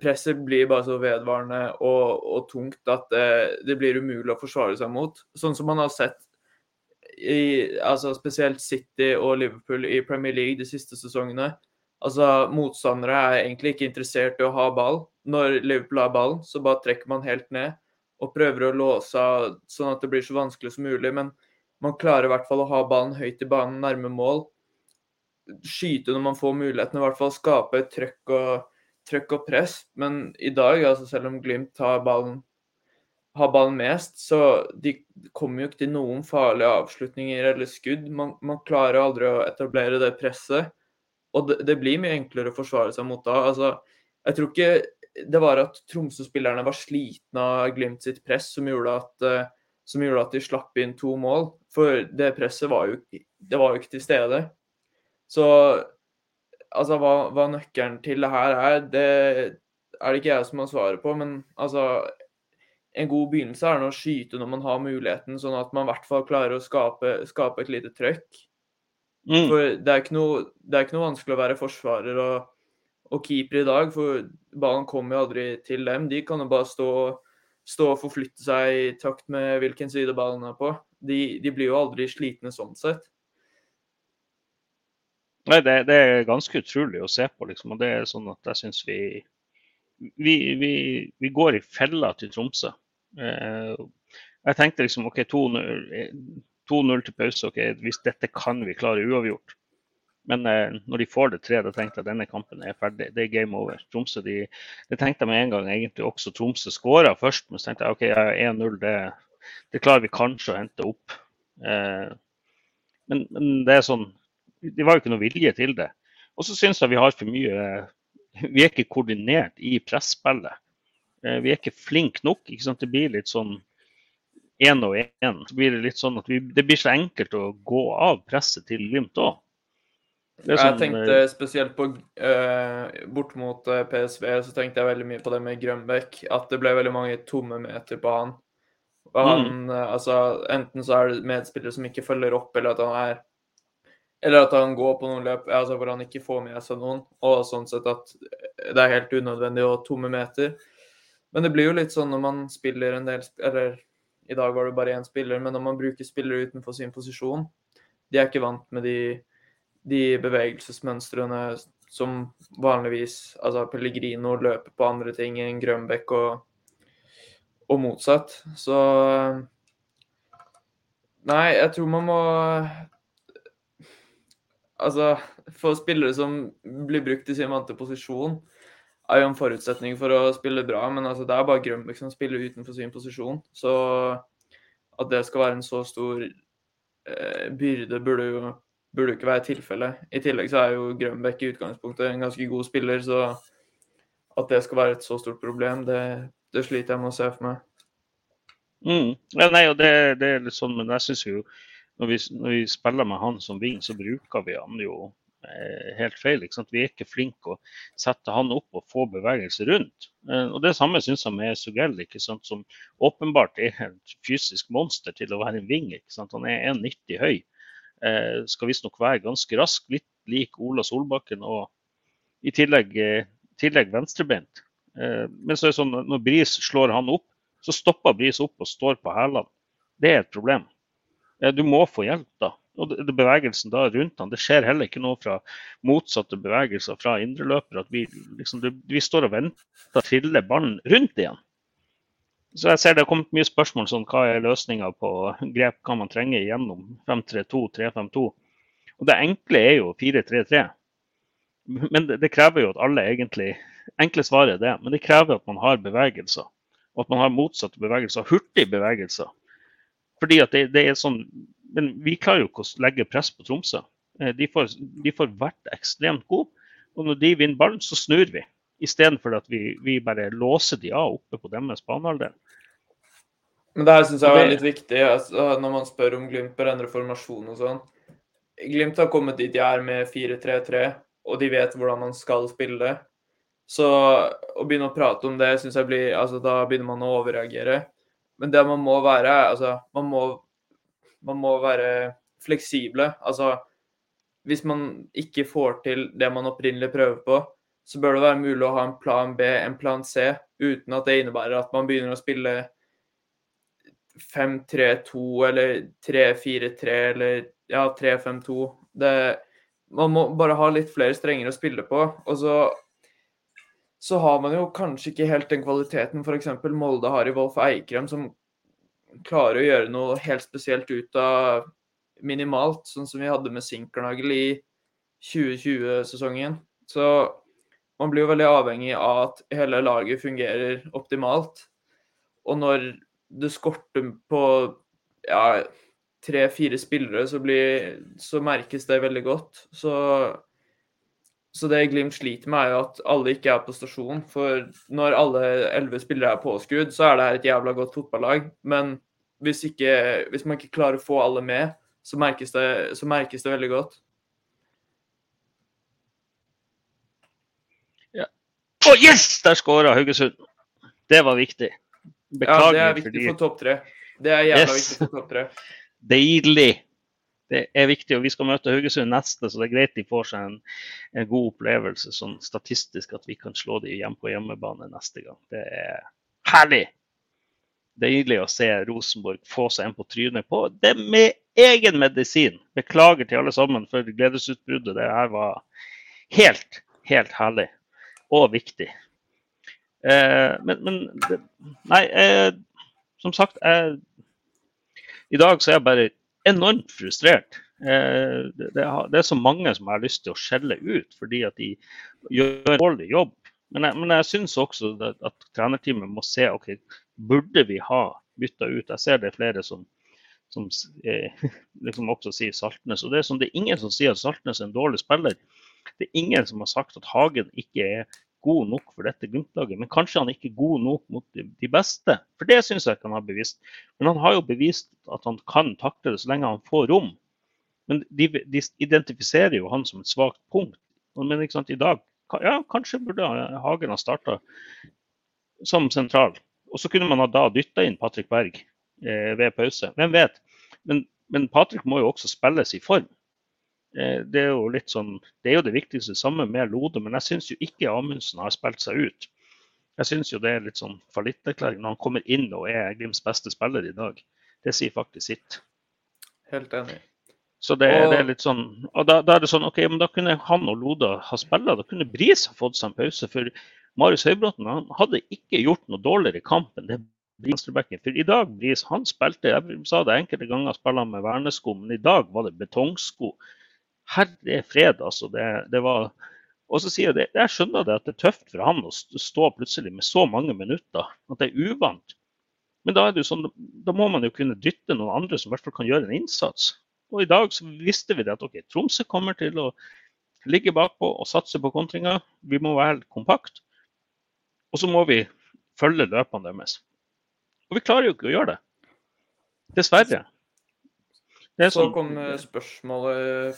Speaker 2: Presset blir bare så vedvarende og, og tungt at det, det blir umulig å forsvare seg mot. Sånn som man har sett i altså spesielt City og Liverpool i Premier League de siste sesongene. Altså, Motstandere er egentlig ikke interessert i å ha ball. Når Liverpool har ballen, så bare trekker man helt ned og prøver å låse av sånn at det blir så vanskelig som mulig. Men man klarer i hvert fall å ha ballen høyt i banen, nærme mål. Skyte når man får muligheten, i hvert fall skape trøkk og, trøkk og press. Men i dag, altså selv om Glimt har ballen, har ballen mest, så de kommer jo ikke til noen farlige avslutninger eller skudd. Man, man klarer aldri å etablere det presset. Og det, det, blir mye enklere å forsvare seg mot da. Altså, jeg tror ikke det var at Tromsø-spillerne var slitne av Glimt sitt press som gjorde, at, uh, som gjorde at de slapp inn to mål. For det presset var jo, det var jo ikke til stede. Så altså, hva, hva, nøkkelen til det her er, det er det ikke jeg som har svaret på. Men altså En god begynnelse er å skyte når man har muligheten, sånn at man i hvert fall klarer å skape, skape et lite trøkk. Mm. For det er, noe, det er, ikke noe, vanskelig å være forsvarer og, og, keeper i dag, for ballen kommer jo aldri til dem. De kan jo bare stå, stå og forflytte seg i takt med hvilken side ballen er på. De, de blir jo aldri slitne sånn sett.
Speaker 1: Nei, det, det, er ganske utrolig å se på, liksom. Og det er sånn at jeg syns vi, vi, vi vi, går i fella til Tromsø. Eh, jeg tenkte liksom OK, 2-0 til pause. ok, Hvis dette kan vi klare uavgjort. Men eh, når de får det tre, da tenkte jeg at denne kampen er ferdig. Det er game over. Tromsø, de, Det tenkte jeg med en gang egentlig også Tromsø skåra først. Men så tenkte jeg OK, 1-0, det, det, klarer vi kanskje å hente opp. Eh, men, men, det er sånn det var jo ikke noe vilje til det. Og så syns jeg vi har for mye Vi er ikke koordinert i presspillet. Eh, vi er ikke flinke nok. ikke sant? Det blir litt sånn én og én. Så blir det litt sånn at vi, det blir så enkelt å gå av presset til Glimt òg.
Speaker 2: Sånn, jeg tenkte eh, spesielt på uh, bort mot PSV, så tenkte jeg veldig mye på det med Grønbæk. At det ble veldig mange tomme meter på han. Og han mm. altså, enten så er det medspillere som ikke følger opp, eller at han er eller at han går på noen løp altså hvor han ikke får med seg noen, og sånn sett at det er helt unødvendig å tomme meter. Men det blir jo litt sånn når man spiller en del Eller i dag var det bare én spiller, men når man bruker spillere utenfor sin posisjon De er ikke vant med de, de bevegelsesmønstrene som vanligvis Altså Pellegrino løper på andre ting enn Grønbekk og, og motsatt. Så Nei, jeg tror man må Altså, for spillere som blir brukt i sin vante posisjon, er jo en forutsetning for å spille bra. Men altså, det er bare Grønbæk som spiller utenfor sin posisjon. Så at det skal være en så stor eh, byrde, burde jo burde ikke være tilfellet. I tillegg så er jo Grønbæk i utgangspunktet en ganske god spiller, så at det skal være et så stort problem, det, det sliter jeg med å se for meg.
Speaker 1: Mm. Ja, nei, og det, det, er litt sånn, men jeg syns jo når vi, når vi, spiller med han som vinner, så bruker vi han jo eh, helt feil. Vi er ikke flinke å sette han opp og få bevegelse rundt. Eh, og Det samme syns jeg med Sugell, som åpenbart er et fysisk monster til å være en ving. Han er 1,90 høy. Eh, skal visstnok være ganske rask, litt lik Ola Solbakken og i tillegg, eh, tillegg venstrebeint. Men så er det sånn når Bris slår han opp, så stopper Bris opp og står på hælene. Det er et problem. Du må få hjelp, da. Og det, bevegelsen da rundt han, Det skjer heller ikke noe fra motsatte bevegelser fra indreløpere. At vi, liksom, vi står og venter til ballen rundt igjen. Så jeg ser det har kommet mye spørsmål sånn hva er løsninga på grep hva man trenger gjennom 5-3-2, 3-5-2. Og Det enkle er jo 4-3-3. Men det, det, krever jo at alle egentlig Enkle svaret er det, men det krever at man har bevegelser. Og at man har motsatte bevegelser, hurtige bevegelser. Fordi at det, det, er sånn Men vi klarer jo ikke å legge press på Tromsø. Eh, de får, de får vært ekstremt gode. Og når de vinner ballen, så snur vi. Istedenfor at vi, vi, bare låser de av oppe på deres banehalvdel.
Speaker 2: Men det her syns jeg er litt viktig altså, når man spør om Glimt bør endre formasjon og sånn. Glimt har kommet dit de er med 4-3-3, og de vet hvordan man skal spille. Så å begynne å prate om det, syns jeg blir Altså, da begynner man å overreagere. Men det man må være, altså Man må, man må være fleksible. Altså hvis man ikke får til det man opprinnelig prøver på, så bør det være mulig å ha en plan B, en plan C, uten at det innebærer at man begynner å spille 5-3-2 eller 3-4-3 eller ja, 3-5-2. Man må bare ha litt flere strenger å spille på. Og så, så har man jo kanskje ikke helt den kvaliteten f.eks. Molde har i Wolf Eikrem, som klarer å gjøre noe helt spesielt ut av minimalt, sånn som vi hadde med Sinkernagel i 2020-sesongen. Så man blir jo veldig avhengig av at hele laget fungerer optimalt. Og når det skorter på ja, tre-fire spillere, så, blir, så, merkes det veldig godt. Så, så, det Glimt sliter med, er jo at alle ikke er på stasjon. For når alle elleve spillere er påskudd, så er det her et jævla godt fotballag. Men hvis, ikke, hvis man ikke klarer å få alle med, så merkes det, så merkes det veldig godt.
Speaker 1: Ja. Å, oh, yes! Der skåra Haugesund. Det var viktig.
Speaker 2: Beklager. Ja, det er viktig for topp tre. Det er jævla yes. viktig for topp tre.
Speaker 1: Deilig. Det er viktig, og vi skal møte Haugesund neste, så det er greit de får seg en, en god opplevelse sånn statistisk at vi kan slå dem hjem på hjemmebane neste gang. Det er herlig! Deilig å se Rosenborg få seg en på trynet på det med egen medisin. Beklager til alle sammen for gledesutbruddet. Det her var helt, helt herlig og viktig. Eh, men, men Nei, eh, som sagt jeg, I dag så er jeg bare enormt frustrert. Eh, det, er så mange som har lyst til å skjelle ut fordi at de gjør en dårlig jobb. Men jeg, men jeg syns også at, at trenerteamet må se ok, burde vi ha bytta ut. Jeg ser det er flere som som eh, liksom også sier Saltnes. Og det er, som, det er ingen som sier at Saltnes er en dårlig spiller. Det er ingen som har sagt at Hagen ikke er god nok for dette Glimt-laget. Men kanskje han ikke er god nok mot de, beste. For det syns jeg ikke han har bevist. Men han har jo bevist at han kan takle det så lenge han får rom. Men de, de identifiserer jo han som et svakt punkt. Men sant, i dag ja, kanskje burde Hagen ha starta som sentral. Og så kunne man da dytta inn Patrick Berg Eh, ved pause. Hvem vet? Men, men Patrick må jo også spilles i form. Eh, det er jo litt sånn, det er jo det viktigste sammen med Lode, men jeg syns jo ikke Amundsen har spilt seg ut. Jeg syns jo det er litt sånn fallitterklæring når han kommer inn og er Glimts beste spiller i dag. Det sier faktisk sitt.
Speaker 2: Helt enig.
Speaker 1: Så det, og... det, er litt sånn, og da, da, er det sånn, ok, men da kunne han og Loda ha spilt. Da kunne Bris ha fått seg en pause. For Marius Høybråten han hadde ikke gjort noe dårligere kamp enn det. For i dag, Bris, han spilte Jeg sa det enkelte ganger spiller han med vernesko, men i dag var det betongsko. Herre fred, altså. Det, det var og så sier Jeg det, jeg skjønner det at det er tøft for han å stå plutselig med så mange minutter. At det er uvant. Men da, er det jo sånn, da må man jo kunne dytte noen andre som i hvert fall kan gjøre en innsats. Og i dag så visste vi det at ok, Tromsø kommer til å ligge bakpå og satse på kontringa. Vi må være kompakt. Og så må vi følge løpene deres. Og vi klarer jo ikke å gjøre det. Dessverre.
Speaker 2: Det Så sånn... kom spørsmålet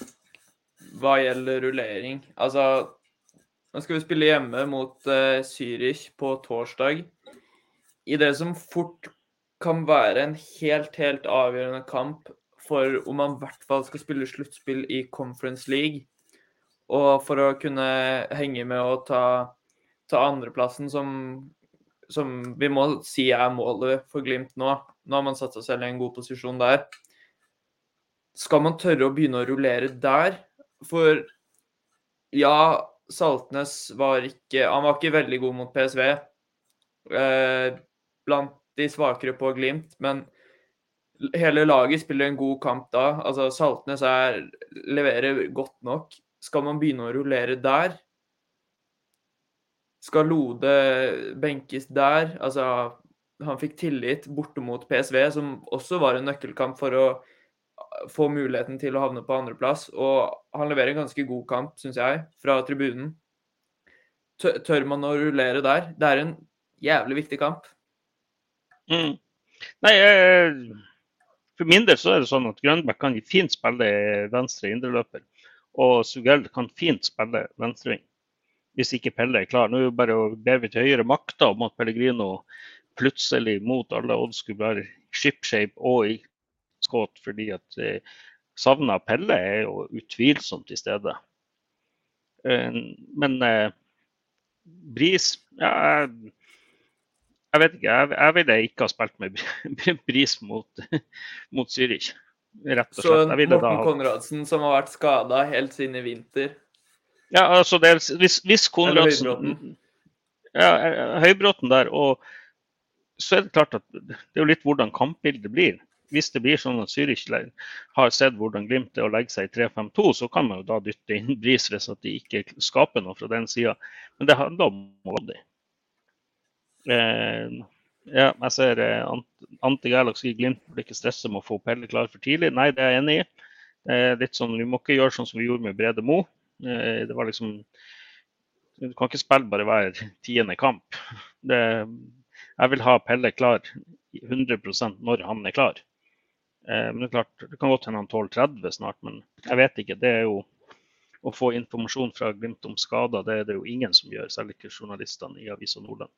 Speaker 2: hva gjelder rullering. Altså, nå skal vi spille hjemme mot uh, Zürich på torsdag. I det som fort kan være en helt, helt avgjørende kamp for om man i hvert fall skal spille sluttspill i Conference League, og for å kunne henge med og ta, ta andreplassen, som som vi må si er målet for Glimt nå. Nå har man satt seg selv i en god posisjon der. Skal man tørre å begynne å rullere der? For ja, Saltnes var ikke Han var ikke veldig god mot PSV. Eh, blant de svakere på Glimt, men hele laget spiller en god kamp da. Altså, Saltnes er, leverer godt nok. Skal man begynne å rullere der? Skal Lode benkes der? Altså, han fikk tillit borte mot PSV, som også var en nøkkelkamp for å få muligheten til å havne på andreplass. Og han leverer en ganske god kamp, syns jeg, fra tribunen. Tør man å rullere der? Det er en jævlig viktig kamp.
Speaker 1: Mm. Nei, eh, for min del så er det sånn at Grønbæk kan fint spille venstre indreløper. Og Sugell kan fint spille venstreving. hvis ikke Pelle er klar. Nå er det bare å ber vi til høyere makter om at Pellegrino plutselig mot alle odds skulle være shipshape og i skåt, fordi at eh, savnet av Pelle er jo utvilsomt til stede. Eh, men eh, Bris ja, jeg, vet ikke. Jeg, jeg ville ikke ha spilt med Bris mot, mot Zürich. Rett og slett. Så
Speaker 2: Morten
Speaker 1: ha
Speaker 2: Konradsen, som har vært skada helt siden i vinter
Speaker 1: Ja, altså det er, hvis, hvis Konradsen
Speaker 2: Høybråten.
Speaker 1: Ja, eh, Høybråten der. Og så er det klart at det er jo litt hvordan kampbildet blir. Hvis det blir sånn at Zürich har sett hvordan Glimt er å legge seg i 3-5-2, så kan man jo da dytte inn Bris hvis at de ikke skaper noe fra den sida. Men det handler om Molde. Eh, ja, jeg ser eh, Ant- Ante Gerlach sier Glimt burde ikke stresse med å få Pelle klar for tidlig. Nei, det er jeg enig i. Eh, litt sånn, Vi må ikke gjøre sånn som vi gjorde med Brede Mo. Eh, det var liksom Du kan ikke spille bare hver tiende kamp. Det, jeg vil ha Pelle klar 100% når han er klar. Eh, men Det er klart, det kan godt hende han tåler 30 snart, men jeg vet ikke. Det er jo å få informasjon fra Glimt om skader, det er det jo ingen som gjør, selv ikke journalistene i Avisa Nordland.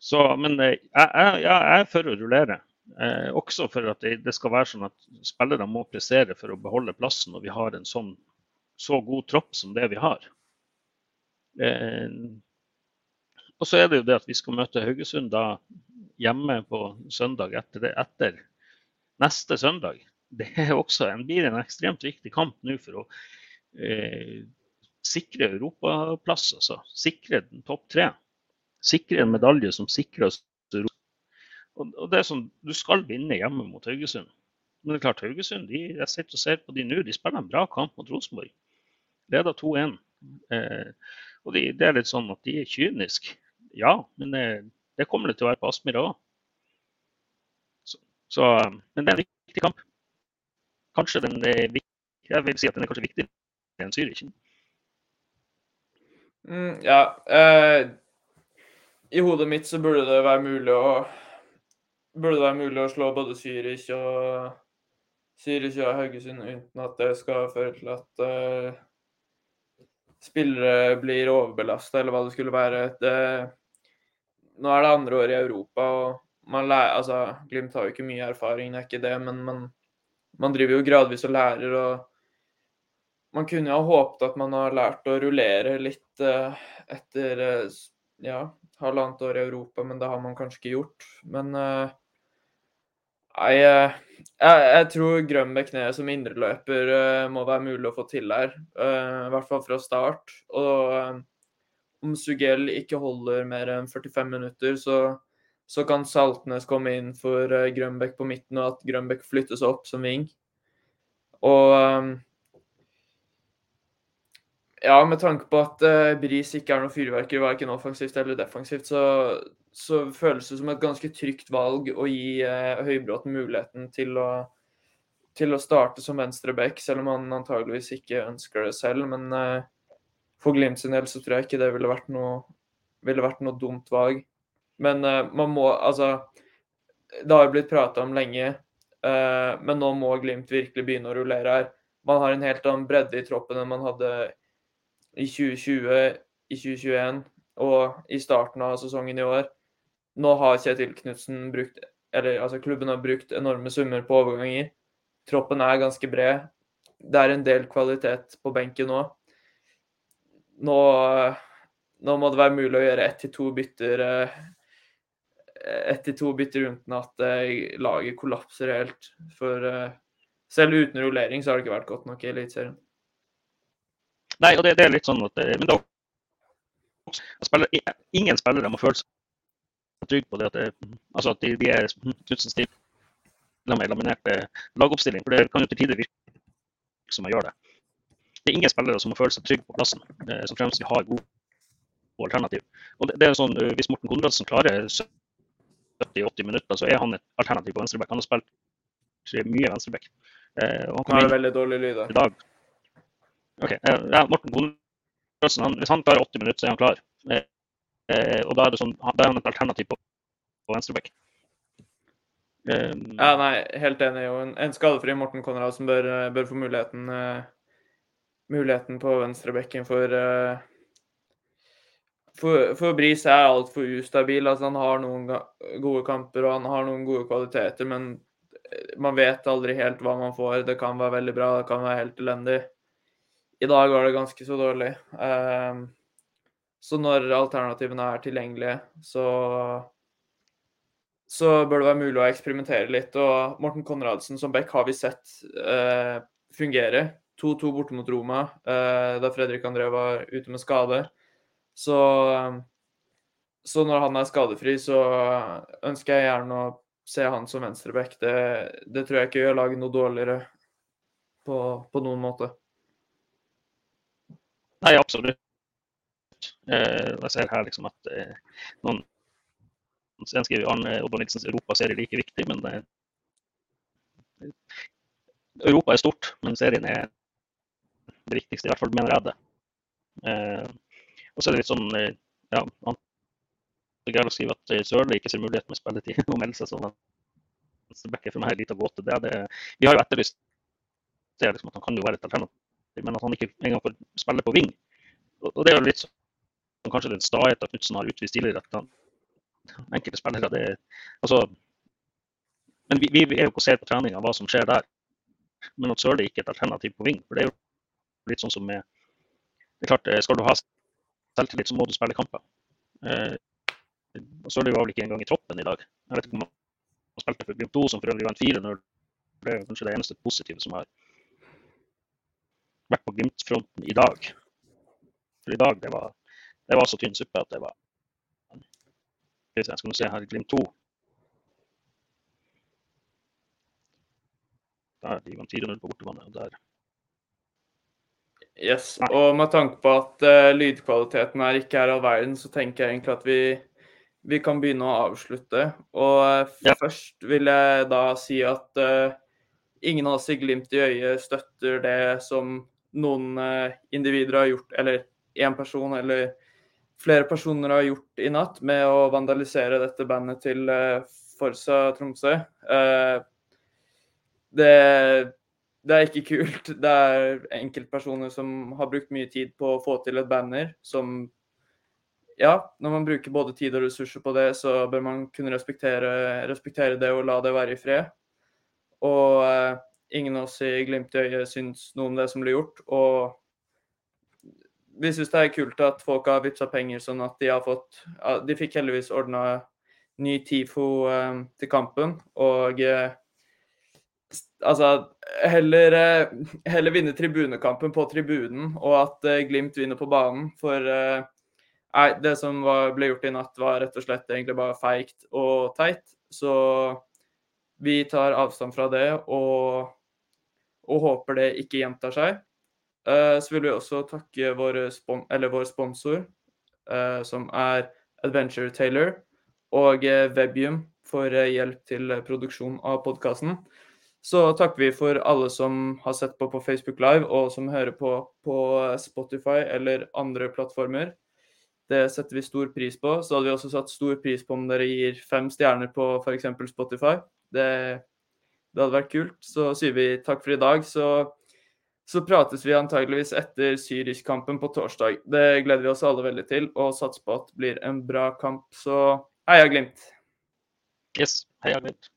Speaker 1: Så, men eh, jeg, jeg, jeg er for å rullere. Eh, også for at det, det skal være sånn at spillere må prestere for å beholde plassen når vi har en sånn så god tropp som det vi har. Eh, og så er det jo det at vi skal møte Haugesund da hjemme på søndag etter, det, etter neste søndag. Det er også en, blir en ekstremt viktig kamp nå for å eh, sikre europaplass. Altså. Sikre den topp tre. Sikre en medalje som sikrer oss Europa. Og, og det er sånn, Du skal vinne hjemme mot Haugesund. Men det er klart Haugesund de, jeg sitter og ser på de nå, de spiller en bra kamp mot Rosenborg. Leder 2-1. Eh, og de, det er litt sånn at de er kyniske. Ja, men det, det kommer det til å være på Aspmyra òg. Så, men det er en viktig kamp. Kanskje den er viktig, jeg vil si at den er kanskje viktigere enn Zürich.
Speaker 2: Mm, ja. Eh, I hodet mitt så burde det være mulig å Burde det være mulig å slå både Zürich og Zürich og Haugesund uten at det skal føre til at eh, spillere blir overbelasta, eller hva det skulle være. Det, nå er det andre år i Europa, og man lærer Altså, Glimt har jo ikke mye erfaring, det er ikke det, men man, man driver jo gradvis og lærer, og man kunne jo ha håpet at man har lært å rullere litt eh, etter eh, ja, halvannet år i Europa, men det har man kanskje ikke gjort. Men uh, eh, jeg, jeg tror Grønbæk ned som indreløper uh, må være mulig å få til her. Uh, I hvert fall fra start. Og om Sugell ikke holder mer enn 45 minutter, så, så kan Saltnes komme inn for Grønbekk Grønbæk på midten, og at Grønbæk flyttes opp som ving. Og eh, ja, med tanke på at eh, Bris ikke er noe fyrverkeri, verken offensivt eller defensivt, så, så føles det som et ganske trygt valg å gi uh, Høybråten muligheten til å, til å starte som venstreback, selv om han antageligvis ikke ønsker det selv. Men eh, for Glimt sin del så tror jeg ikke det ville vært noe, ville vært noe dumt valg. Men uh, man må Altså, det har jo blitt prata om lenge, uh, men nå må Glimt virkelig begynne å rullere her. Man har en helt annen bredde i troppen enn man hadde i 2020, i 2021 og i starten av sesongen i år. Nå har Kjetil Knutsen brukt Eller altså klubben har brukt enorme summer på overganger. Troppen er ganske bred. Det er en del kvalitet på benken nå. Nå, nå må det være mulig å gjøre ett til to bytter eh, ett til to bytter uten at eh, laget kollapser helt. For eh, selv uten rullering så har det ikke vært godt nok i Eliteserien.
Speaker 1: Nei, og det, det er litt sånn at men da, spiller, Ingen spillere må føle seg trygge på det at, det, altså at de, de er Knutsen stille med laminert lagoppstilling. For det kan jo til tider virke som man gjør det. Det er ingen spillere som må føle seg trygge på plassen, eh, som fremst de har gode alternativ. Og det, er sånn, eh, Hvis Morten Konradsen klarer 70-80 minutter, så er han et alternativ på venstreback. Han har spilt mye venstreback. Eh, han
Speaker 2: det veldig dårlig lyd her.
Speaker 1: i dag. Ok, eh, ja, Morten Konradsen, han, hvis han klarer 80 minutter, så er han klar. Eh, eh, og da er, det sånn, da er han et alternativ på, på venstreback. Eh,
Speaker 2: Ja, nei, helt enig. En, en skadefri Morten Konradsen bør, bør få muligheten eh, muligheten på venstrebekken for uh, for, for Bris er altfor ustabil. Altså, han har noen gode kamper og han har noen gode kvaliteter, men eh, man vet aldri helt hva man får. Det kan være veldig bra, det kan være helt elendig. I dag var det ganske så dårlig. Um, så når alternativene er tilgjengelige, så så bør det være mulig å eksperimentere litt. Og Morten Konradsen som back har vi sett fungere. 2-2 borte mot Roma uh, da Fredrik André var ute med skade. Så, så når han er skadefri, så ønsker jeg gjerne å se han som venstreback. Det, det tror jeg ikke gjør laget noe dårligere på, på noen måte.
Speaker 1: Nei, absolutt. Eh, jeg ser her liksom at eh, noen en skriver Arne Obba Nilsens Europaserie like viktig, men det, Europa er stort, men serien er det viktigste, i hvert fall mener jeg det. Eh, og så er det litt sånn eh, ja, å skrive at eh, Sørli ikke ser mulighet med spilletid å melde seg som venstrebacker for meg er litt av gåte. Det det. Vi har jo etterlyst det liksom, at han kan jo være et alternativ, men at han ikke engang får spille på ving. Og, det er jo litt sånn kanskje den staheten Knutsen har utvist tidligere. at han, enkelte spillere det, altså, Men vi, vi, er jo ikke og ser på treninga hva som skjer der. Men at Sørli ikke er et alternativ på ving. for det er jo litt sånn som med det er klart, Skal du ha selvtillit, så må du spille kamper. er Sørli var vel ikke engang i troppen i dag. Jeg vet ikke om han spilte for Glimt 2, som for øvrig vant 4-0. Det er kanskje det eneste positive som har vært på Glimt-fronten i dag. For i dag, det var, det var så tynn suppe at det var Skal vi se her, Glimt 2. Der de vant 4-0 på bortebane. og der
Speaker 2: Yes, og med tanke på at uh, lydkvaliteten her ikke er all verden, så tenker jeg egentlig at vi, vi kan begynne å avslutte. Og uh, først vil jeg da si at uh, ingen av oss i glimt i øyet støtter det som noen individer har gjort, eller én person eller flere personer har gjort i natt med å vandalisere dette bandet til Forsa Tromsø. det det er ikke kult. Det er enkeltpersoner som har brukt mye tid på å få til et banner som Ja, når man bruker både tid og ressurser på det, så bør man kunne respektere, respektere det og la det være i fred. Og eh, ingen av oss i Glimt i øyet syns noe om det som blir gjort. Og vi syns det er kult at folk har vippsa penger sånn at de har fått De fikk heldigvis ordna ny TIFO eh, til kampen. Og eh, Altså, heller, eh, heller, vinne tribunekampen på tribunen, og at uh, Glimt vinner på banen. For uh, nei, det som var, ble gjort i natt, var rett og slett egentlig bare feigt og teit. Så vi tar avstand fra det og, og håper det ikke gjentar seg. Så vil vi også takke vår, vår sponsor, som er Adventure Taylor, og Webium for hjelp til produksjon av podkasten. Så takker vi for alle som har sett på på Facebook Live, og som hører på på Spotify eller andre plattformer. Det setter vi stor pris på. Så hadde vi også satt stor pris på om dere gir fem stjerner på f.eks. Spotify. Det, det, hadde vært kult. Så sier vi takk for i dag. Så, så prates vi antageligvis etter Syrisk-kampen på torsdag. Det gleder vi oss alle veldig til, og satser på at det blir en bra kamp. Så heia Glimt!
Speaker 1: Yes, heia Glimt.